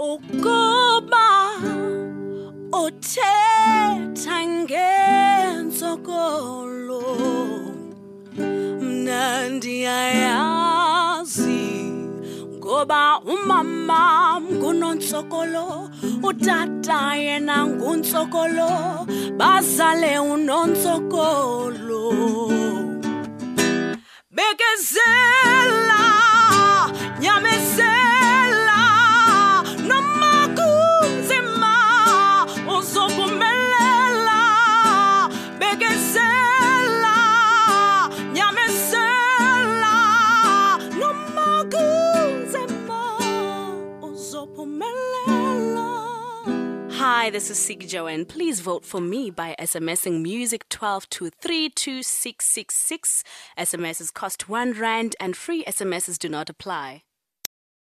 ukuba uthetha ngentsokolo mna ndiyayazi ngoba umama ngunontsokolo utata yena nguntsokolo bazale unontsokolo Hi, this is Sig Joanne. Please vote for me by SMSing music 12 to 32666. SMSs cost 1 rand and free SMSs do not apply.